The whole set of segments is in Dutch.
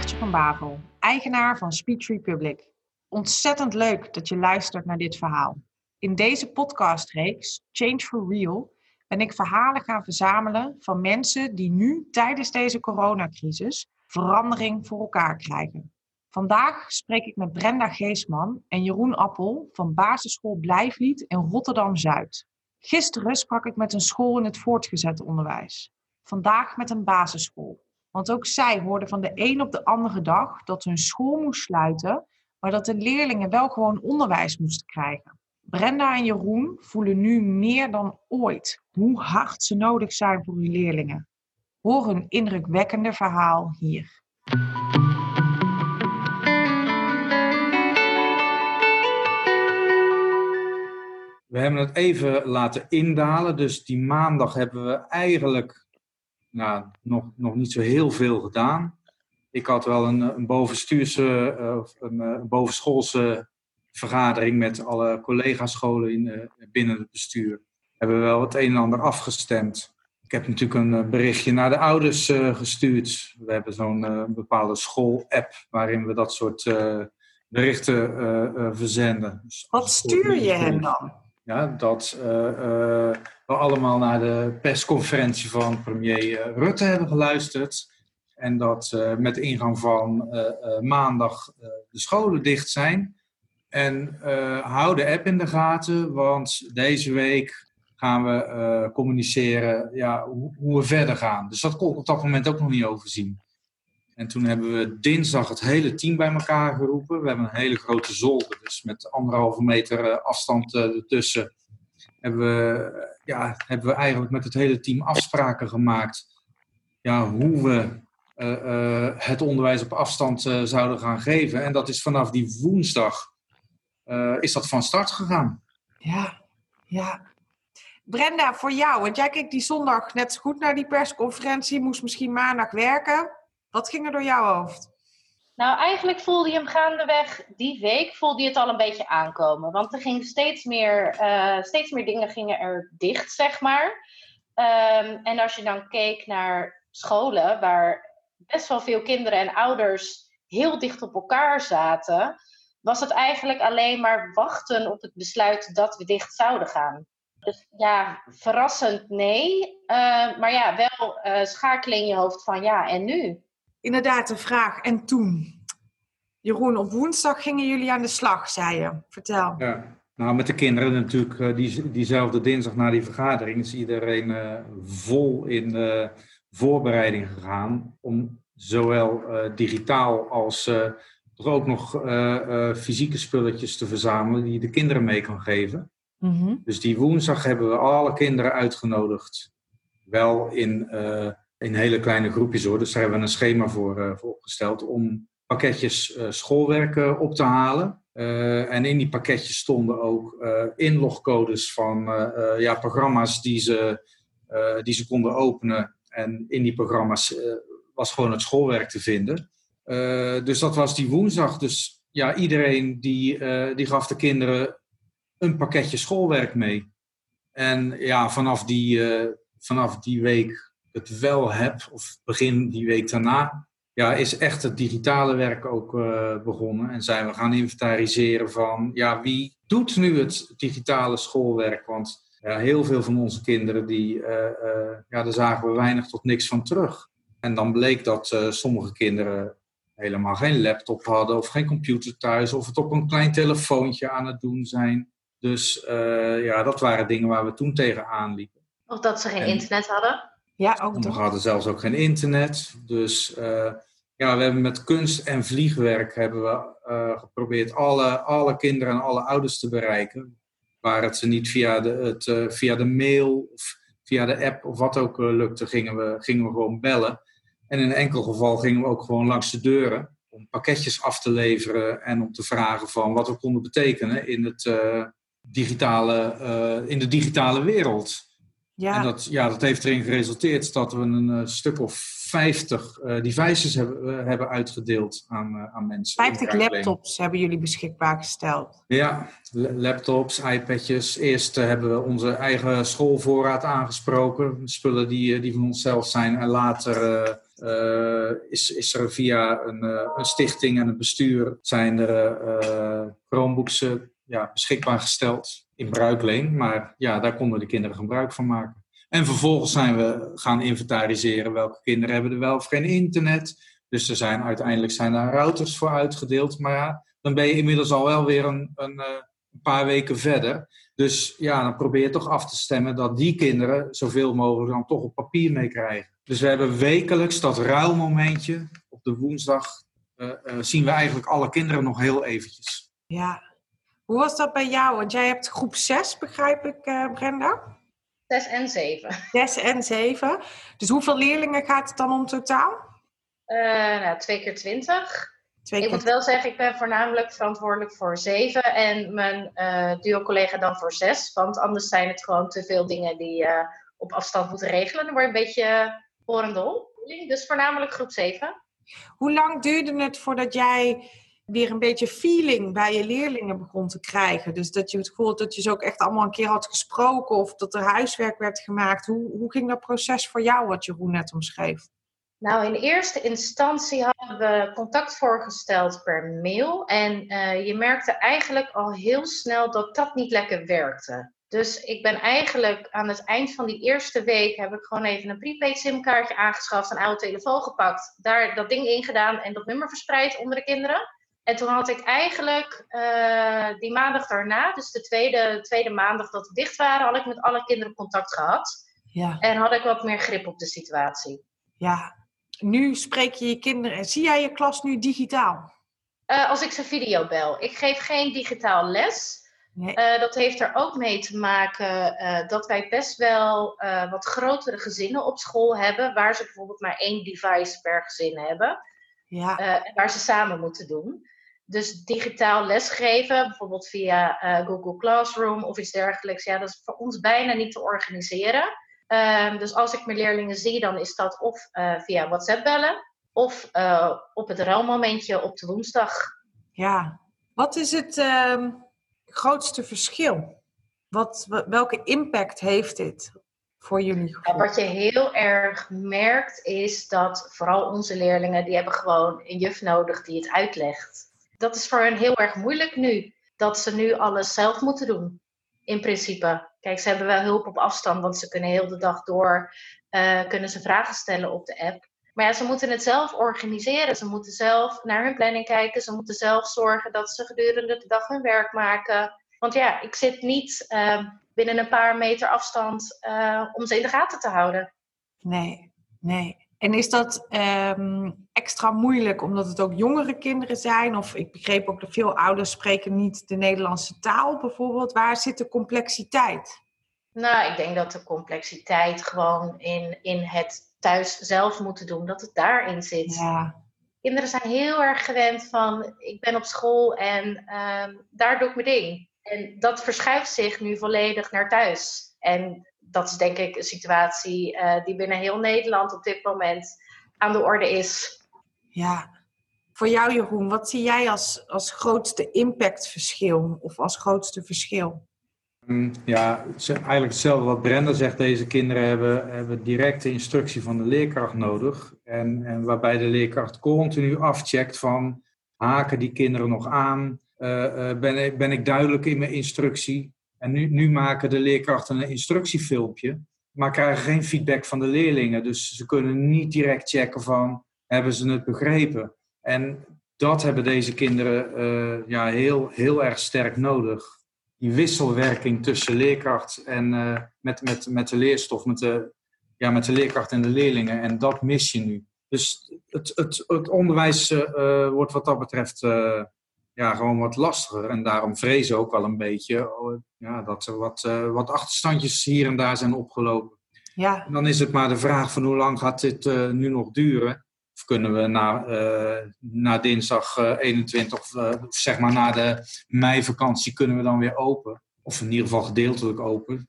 Maartje van Bavel, eigenaar van Speech Republic. Ontzettend leuk dat je luistert naar dit verhaal. In deze podcastreeks Change for Real ben ik verhalen gaan verzamelen van mensen die nu tijdens deze coronacrisis verandering voor elkaar krijgen. Vandaag spreek ik met Brenda Geesman en Jeroen Appel van basisschool Blijflied in Rotterdam-Zuid. Gisteren sprak ik met een school in het voortgezet onderwijs. Vandaag met een basisschool. Want ook zij hoorden van de een op de andere dag dat hun school moest sluiten, maar dat de leerlingen wel gewoon onderwijs moesten krijgen. Brenda en Jeroen voelen nu meer dan ooit hoe hard ze nodig zijn voor hun leerlingen. Hoor hun indrukwekkende verhaal hier. We hebben het even laten indalen, dus die maandag hebben we eigenlijk nou, nog, nog niet zo heel veel gedaan. Ik had wel een, een bovenstuurse, uh, een, een, bovenschoolse vergadering met alle collega-scholen in, uh, binnen het bestuur. Hebben we wel het een en ander afgestemd. Ik heb natuurlijk een berichtje naar de ouders uh, gestuurd. We hebben zo'n bepaalde school-app waarin we dat soort berichten verzenden. Dus Wat stuur je hen dan? Ja, dat we allemaal naar de persconferentie van premier Rutte hebben geluisterd. En dat met de ingang van maandag de scholen dicht zijn. En hou de app in de gaten, want deze week gaan we communiceren ja, hoe, hoe, we verder gaan. Dus dat kon ik op dat moment ook nog niet overzien. En toen hebben we dinsdag het hele team bij elkaar geroepen. We hebben een hele grote zolder, dus met anderhalve meter afstand ertussen. Hebben we, ja, hebben we eigenlijk met het hele team afspraken gemaakt. Ja, hoe we uh, het onderwijs op afstand zouden gaan geven. En dat is vanaf die woensdag is dat van start gegaan. Ja, ja. Brenda, voor jou, want jij keek die zondag net zo goed naar die persconferentie, moest misschien maandag werken. Wat ging er door jouw hoofd? Nou, eigenlijk voelde je hem gaandeweg die week voelde je het al een beetje aankomen. Want er gingen steeds meer, uh, steeds meer dingen gingen er dicht, zeg maar. Um, en als je dan keek naar scholen waar best wel veel kinderen en ouders heel dicht op elkaar zaten, was het eigenlijk alleen maar wachten op het besluit dat we dicht zouden gaan. Dus ja, verrassend nee. Uh, maar ja, wel uh, schakelen in je hoofd van ja, en nu? Inderdaad, de vraag. En toen? Jeroen, op woensdag gingen jullie aan de slag, zei je. Vertel. Ja, nou met de kinderen natuurlijk. Die, diezelfde dinsdag na die vergadering is iedereen uh, vol in uh, voorbereiding gegaan. Om zowel uh, digitaal als toch ook nog fysieke spulletjes te verzamelen die je de kinderen mee kan geven. Mm -hmm. Dus die woensdag hebben we alle kinderen uitgenodigd. Wel in in hele kleine groepjes hoor. Dus daar hebben we een schema voor, voor opgesteld om pakketjes uh, schoolwerk op te halen. en in die pakketjes stonden ook inlogcodes van ja, programma's die ze, die ze konden openen. En in die programma's was gewoon het schoolwerk te vinden. dus dat was die woensdag. Dus ja, iedereen die, die gaf de kinderen een pakketje schoolwerk mee. En ja, vanaf die, vanaf die week het wel heb, of begin die week daarna, ja, is echt het digitale werk ook uh, begonnen. En zijn we gaan inventariseren van, ja, wie doet nu het digitale schoolwerk? Want ja, heel veel van onze kinderen, die, uh, uh, ja, daar zagen we weinig tot niks van terug. En dan bleek dat sommige kinderen helemaal geen laptop hadden of geen computer thuis, of het op een klein telefoontje aan het doen zijn. Dus ja, dat waren dingen waar we toen tegenaan liepen. Of dat ze geen internet hadden? Ja, ook We hadden zelfs ook geen internet. Dus uh, ja, we hebben met kunst en vliegwerk hebben we uh, geprobeerd alle, alle kinderen en alle ouders te bereiken. Waar het ze niet via de, het, uh, via de mail of via de app of wat ook lukte, gingen we, gingen we gewoon bellen. En in een enkel geval gingen we ook gewoon langs de deuren om pakketjes af te leveren en om te vragen van wat we konden betekenen in, het, digitale, in de digitale wereld. Ja. En dat, ja, dat heeft erin geresulteerd dat we een uh, stuk of 50 uh, devices hebben, uh, hebben uitgedeeld aan, aan mensen. 50 laptops hebben jullie beschikbaar gesteld? Ja, laptops, iPadjes. Eerst hebben we onze eigen schoolvoorraad aangesproken. Spullen die, die van onszelf zijn. En later is, is er via een, een, stichting en een bestuur zijn er Chromebooks ja, beschikbaar gesteld in bruikleen. Maar ja, daar konden de kinderen gebruik van maken. En vervolgens zijn we gaan inventariseren welke kinderen hebben er wel of geen internet. Dus er zijn, uiteindelijk zijn daar routers voor uitgedeeld. Maar ja, dan ben je inmiddels al wel weer een, een, eh, een paar weken verder. Dus ja, dan probeer je toch af te stemmen dat die kinderen zoveel mogelijk dan toch op papier meekrijgen. Dus we hebben wekelijks dat ruilmomentje op de woensdag. Uh, uh, zien we eigenlijk alle kinderen nog heel eventjes. Ja, hoe was dat bij jou? Want jij hebt groep 6, begrijp ik, uh, Brenda? 6 en 7. 6 en 7. Dus hoeveel leerlingen gaat het dan om totaal? Uh, nou, twee keer 20. Twee ik moet wel zeggen, ik ben voornamelijk verantwoordelijk voor 7 en mijn uh, duo-collega dan voor 6. Want anders zijn het gewoon te veel dingen die je op afstand moeten regelen. Dan word je een beetje horendol. Dus voornamelijk groep 7. Hoe lang duurde het voordat jij weer een beetje feeling bij je leerlingen begon te krijgen. Dus dat je het gevoel dat je ze ook echt allemaal een keer had gesproken of dat er huiswerk werd gemaakt. Hoe, hoe ging dat proces voor jou, wat Jeroen net omschreef? Nou, in eerste instantie hadden we contact voorgesteld per mail. En uh, je merkte eigenlijk al heel snel dat dat niet lekker werkte. Dus ik ben eigenlijk aan het eind van die eerste week heb ik gewoon even een prepaid simkaartje aangeschaft, een oude telefoon gepakt, daar dat ding in gedaan en dat nummer verspreid onder de kinderen. En toen had ik eigenlijk uh, die maandag daarna, dus de tweede, tweede maandag dat we dicht waren, had ik met alle kinderen contact gehad. Ja. En had ik wat meer grip op de situatie. Ja, nu spreek je je kinderen. en Zie jij je klas nu digitaal? Uh, als ik ze video bel. Ik geef geen digitaal les. Nee. Uh, dat heeft er ook mee te maken uh, dat wij best wel wat grotere gezinnen op school hebben, waar ze bijvoorbeeld maar één device per gezin hebben. Ja. waar ze samen moeten doen. Dus digitaal lesgeven, bijvoorbeeld via uh, Google Classroom of iets dergelijks, ja, dat is voor ons bijna niet te organiseren. Um, dus als ik mijn leerlingen zie, dan is dat of uh, via WhatsApp bellen of uh, op het ruilmomentje op de woensdag. Ja, wat is het uh, grootste verschil? Wat, welke impact heeft dit voor jullie? Ja, wat je heel erg merkt is dat vooral onze leerlingen, die hebben gewoon een juf nodig die het uitlegt dat is voor hen heel erg moeilijk nu. Dat ze nu alles zelf moeten doen. In principe. Kijk, ze hebben wel hulp op afstand, want ze kunnen heel de dag door uh, kunnen ze vragen stellen op de app. Maar ja, ze moeten het zelf organiseren. Ze moeten zelf naar hun planning kijken. Ze moeten zelf zorgen dat ze gedurende de dag hun werk maken. Want ja, ik zit niet uh, binnen een paar meter afstand uh, om ze in de gaten te houden. Nee, nee. En is dat um, extra moeilijk omdat het ook jongere kinderen zijn? Of ik begreep ook dat veel ouders spreken niet de Nederlandse taal bijvoorbeeld. Waar zit de complexiteit? Nou, ik denk dat de complexiteit gewoon in, in het thuis zelf moeten doen, dat het daarin zit. Ja. Kinderen zijn heel erg gewend van ik ben op school en um, daar doe ik mijn ding. En dat verschuift zich nu volledig naar thuis. En dat is denk ik een situatie uh, die binnen heel Nederland op dit moment aan de orde is. Ja, voor jou Jeroen, wat zie jij als, als grootste impactverschil of als grootste verschil? Mm, ja, eigenlijk hetzelfde wat Brenda zegt. Deze kinderen hebben, hebben directe instructie van de leerkracht nodig. En, en waarbij de leerkracht continu afcheckt van haken die kinderen nog aan? Uh, uh, ben, ik, ben ik duidelijk in mijn instructie? En nu, nu maken de leerkrachten een instructiefilmpje, maar krijgen geen feedback van de leerlingen. Dus ze kunnen niet direct checken van, hebben ze het begrepen? En dat hebben deze kinderen uh, ja, heel, heel erg sterk nodig. Die wisselwerking tussen leerkracht en met, met, met de leerstof, met de, ja, met de leerkracht en de leerlingen. En dat mis je nu. Dus het, het, het onderwijs wordt wat dat betreft ja, gewoon wat lastiger. En daarom vrezen ook wel een beetje oh, ja, dat er wat, uh, wat achterstandjes hier en daar zijn opgelopen. Ja. En dan is het maar de vraag van hoe lang gaat dit uh, nu nog duren? Of kunnen we na, uh, na dinsdag 21 of zeg maar na de meivakantie kunnen we dan weer open? Of in ieder geval gedeeltelijk open.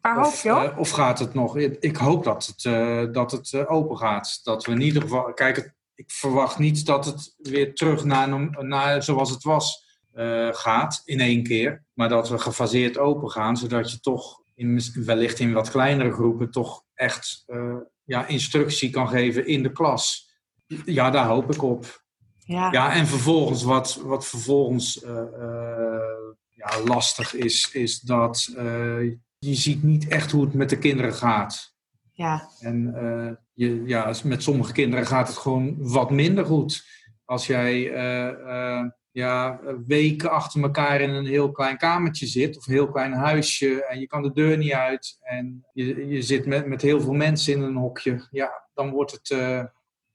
Waar of, hoop je of gaat het nog? Ik hoop dat het, dat het open gaat. Dat we in ieder geval... Kijk, ik verwacht niet dat het weer terug naar, naar zoals het was uh, gaat in één keer. Maar dat we gefaseerd open gaan, zodat je toch in, wellicht in wat kleinere groepen toch echt uh, ja, instructie kan geven in de klas. Ja, daar hoop ik op. Ja, ja en vervolgens, wat, wat vervolgens uh, ja, lastig is, is dat je ziet niet echt hoe het met de kinderen gaat. Ja. En je, ja, met sommige kinderen gaat het gewoon wat minder goed. Als jij ja, weken achter elkaar in een heel klein kamertje zit, of een heel klein huisje, en je kan de deur niet uit, en je, je zit met, met heel veel mensen in een hokje, ja, dan wordt, het, uh,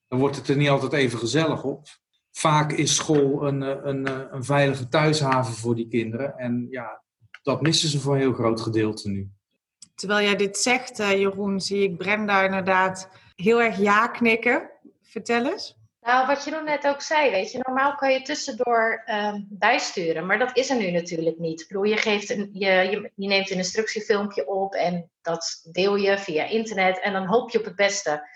dan wordt het er niet altijd even gezellig op. Vaak is school een, eh, een, eh, een veilige thuishaven voor die kinderen, en ja, dat missen ze voor een heel groot gedeelte nu. Terwijl jij dit zegt, Jeroen, zie ik Brenda inderdaad heel erg ja knikken. Vertel eens. Nou, wat je net ook zei, weet je, normaal kan je tussendoor um, bijsturen, maar dat is er nu natuurlijk niet. Ik bedoel, je, geeft een, je, je, neemt een instructiefilmpje op en dat deel je via internet en dan hoop je op het beste.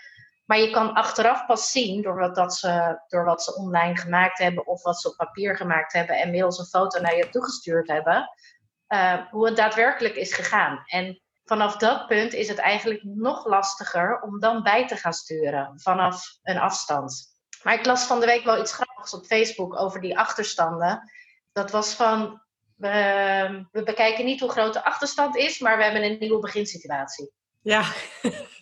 Maar je kan achteraf pas zien, door wat, dat ze, door wat ze online gemaakt hebben of wat ze op papier gemaakt hebben en middels een foto naar je toegestuurd hebben, uh, hoe het daadwerkelijk is gegaan. En vanaf dat punt is het eigenlijk nog lastiger om dan bij te gaan sturen vanaf een afstand. Maar ik las van de week wel iets grappigs op Facebook over die achterstanden. Dat was van, we, bekijken niet hoe groot de achterstand is, maar we hebben een nieuwe beginsituatie. Ja,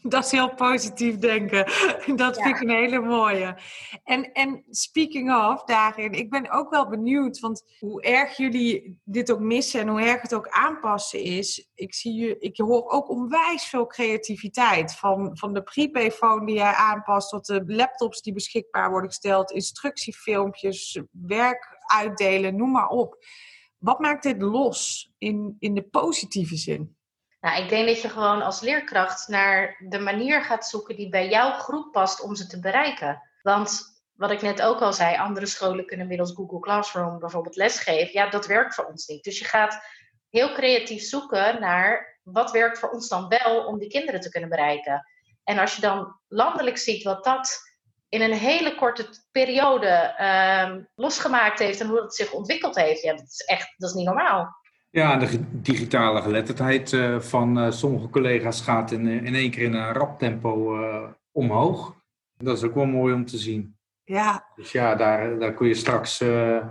dat is heel positief denken. Dat vind ik een hele mooie. En, en speaking of daarin, ik ben ook wel benieuwd, want hoe erg jullie dit ook missen en hoe erg het ook aanpassen is. Ik, zie, ik hoor ook onwijs veel creativiteit. Van, van de prepayphone die jij aanpast tot de laptops die beschikbaar worden gesteld, instructiefilmpjes, werk uitdelen, noem maar op. Wat maakt dit los in, in de positieve zin? Nou, ik denk dat je gewoon als leerkracht naar de manier gaat zoeken die bij jouw groep past om ze te bereiken. Want wat ik net ook al zei, andere scholen kunnen middels Google Classroom bijvoorbeeld lesgeven. Ja, dat werkt voor ons niet. Dus je gaat heel creatief zoeken naar wat werkt voor ons dan wel om die kinderen te kunnen bereiken. En als je dan landelijk ziet wat dat in een hele korte periode ehm, losgemaakt heeft en hoe het zich ontwikkeld heeft, ja, dat is echt dat is niet normaal. Ja, de digitale geletterdheid uh, van uh, sommige collega's gaat in, in één keer in een rap tempo omhoog. Dat is ook wel mooi om te zien. Ja. Dus ja, daar, daar kun je straks,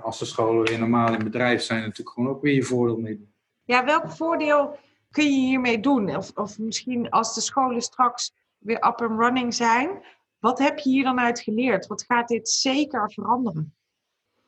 als de scholen weer normaal in bedrijf zijn, natuurlijk gewoon ook weer je voordeel mee doen. Ja, welk voordeel kun je hiermee doen? Of, of misschien als de scholen straks weer up and running zijn, wat heb je hier dan uit geleerd? Wat gaat dit zeker veranderen?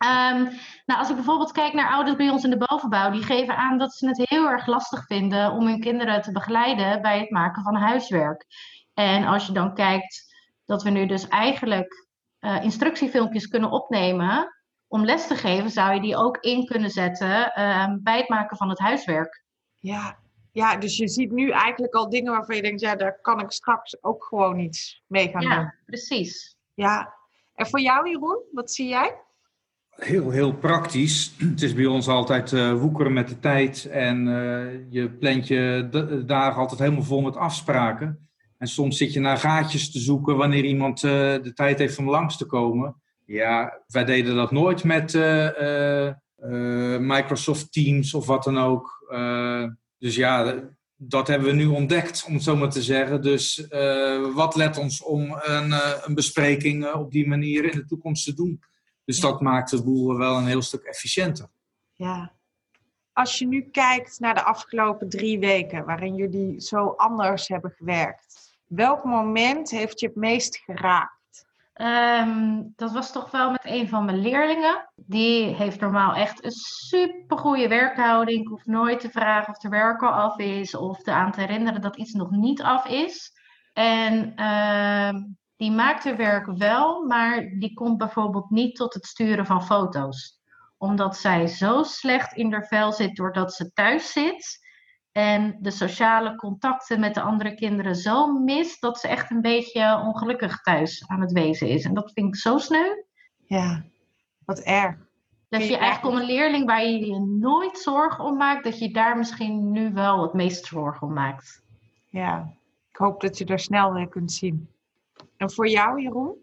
Um, nou, als ik bijvoorbeeld kijk naar ouders bij ons in de bovenbouw, die geven aan dat ze het heel erg lastig vinden om hun kinderen te begeleiden bij het maken van huiswerk. En als je dan kijkt dat we nu dus eigenlijk uh, instructiefilmpjes kunnen opnemen om les te geven, zou je die ook in kunnen zetten uh, bij het maken van het huiswerk. Ja. ja, dus je ziet nu eigenlijk al dingen waarvan je denkt, ja, daar kan ik straks ook gewoon iets mee gaan ja, doen. Ja, precies. Ja, en voor jou Jeroen, wat zie jij? Heel, heel praktisch. Het is bij ons altijd uh, woekeren met de tijd en uh, je plant je dagen altijd helemaal vol met afspraken. En soms zit je naar gaatjes te zoeken wanneer iemand uh, de tijd heeft om langs te komen. Ja, wij deden dat nooit met Microsoft Teams of wat dan ook. dus ja, dat hebben we nu ontdekt, om het zo maar te zeggen. Dus wat let ons om een, een bespreking op die manier in de toekomst te doen? Dus dat maakt de boel wel een heel stuk efficiënter. Ja. Als je nu kijkt naar de afgelopen drie weken, waarin jullie zo anders hebben gewerkt, welk moment heeft je het meest geraakt? Um, dat was toch wel met een van mijn leerlingen. Die heeft normaal echt een super goede werkhouding. Ik hoef nooit te vragen of de werk al af is of te aan te herinneren dat iets nog niet af is. En uh, die maakt haar werk wel, maar die komt bijvoorbeeld niet tot het sturen van foto's. Omdat zij zo slecht in haar vel zit doordat ze thuis zit. En de sociale contacten met de andere kinderen zo mist dat ze echt een beetje ongelukkig thuis aan het wezen is. En dat vind ik zo sneu. Ja, wat erg. Dat je eigenlijk om een leerling waar je je nooit zorgen om maakt, dat je daar misschien nu wel het meest zorgen om maakt. Ja, ik hoop dat je er snel weer kunt zien. En voor jou, Jeroen?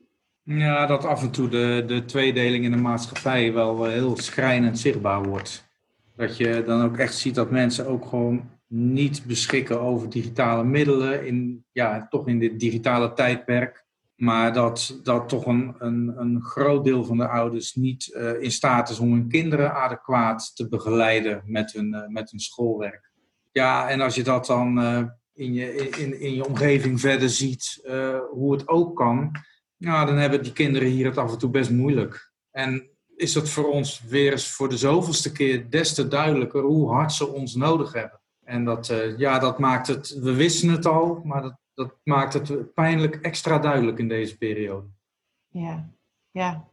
Ja, dat af en toe de, de tweedeling in de maatschappij wel heel schrijnend zichtbaar wordt. Dat je dan ook echt ziet dat mensen ook gewoon niet beschikken over digitale middelen, in, ja, toch in dit digitale tijdperk. Maar dat, dat toch een, een, een groot deel van de ouders niet uh, in staat is om hun kinderen adequaat te begeleiden met hun, uh, met hun schoolwerk. Ja, en als je dat dan in, je, in, in je omgeving verder ziet, hoe het ook kan, nou, dan hebben die kinderen hier het af en toe best moeilijk. En is het voor ons weer eens voor de zoveelste keer des te duidelijker hoe hard ze ons nodig hebben. En dat, uh, ja, dat maakt het, we wisten het al, maar dat, dat maakt het pijnlijk extra duidelijk in deze periode. Ja, ja.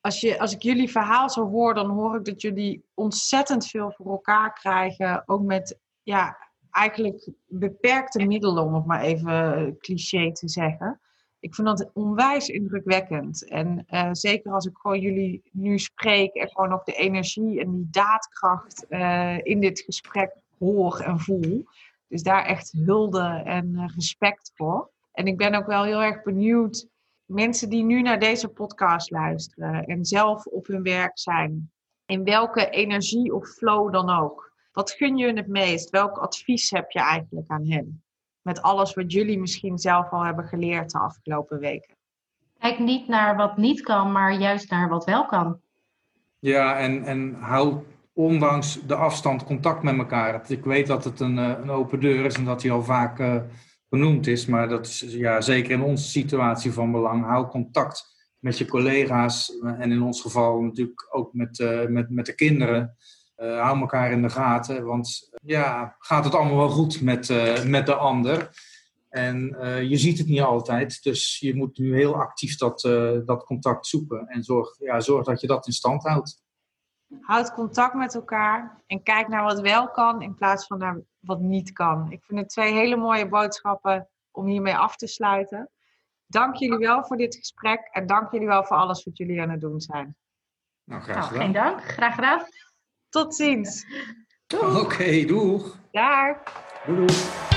Als, je, als ik jullie verhaal zo hoor, dan hoor ik dat jullie ontzettend veel voor elkaar krijgen. Ook met ja, eigenlijk beperkte middelen, om het maar even cliché te zeggen ik vind dat onwijs indrukwekkend. En uh, zeker als ik gewoon jullie nu spreek en gewoon nog de energie en die daadkracht uh, in dit gesprek hoor en voel. Dus daar echt hulde en respect voor. En ik ben ook wel heel erg benieuwd, mensen die nu naar deze podcast luisteren en zelf op hun werk zijn, in welke energie of flow dan ook. Wat gun je het meest? Welk advies heb je eigenlijk aan hen? met alles wat jullie misschien zelf al hebben geleerd de afgelopen weken? Kijk niet naar wat niet kan, maar juist naar wat wel kan. Ja, en, en hou ondanks de afstand contact met elkaar. Ik weet dat het een, eh, een open deur is en dat die al vaak uh, benoemd is, maar dat is ja, zeker in onze situatie van belang. Hou contact met je collega's en in ons geval natuurlijk ook met, uh, met, met de kinderen. Uh, hou elkaar in de gaten, want ja, gaat het allemaal wel goed met, uh, met de ander? En uh, je ziet het niet altijd, dus je moet nu heel actief dat, dat contact zoeken en zorg, ja, zorg dat je dat in stand houdt. Houd contact met elkaar en kijk naar wat wel kan in plaats van naar wat niet kan. Ik vind het twee hele mooie boodschappen om hiermee af te sluiten. Dank jullie wel voor dit gesprek en dank jullie wel voor alles wat jullie aan het doen zijn. Nou, graag nou, gedaan. geen dank. Graag gedaan. Tot ziens. Oké, okay, doeg. Dag. Doei doei.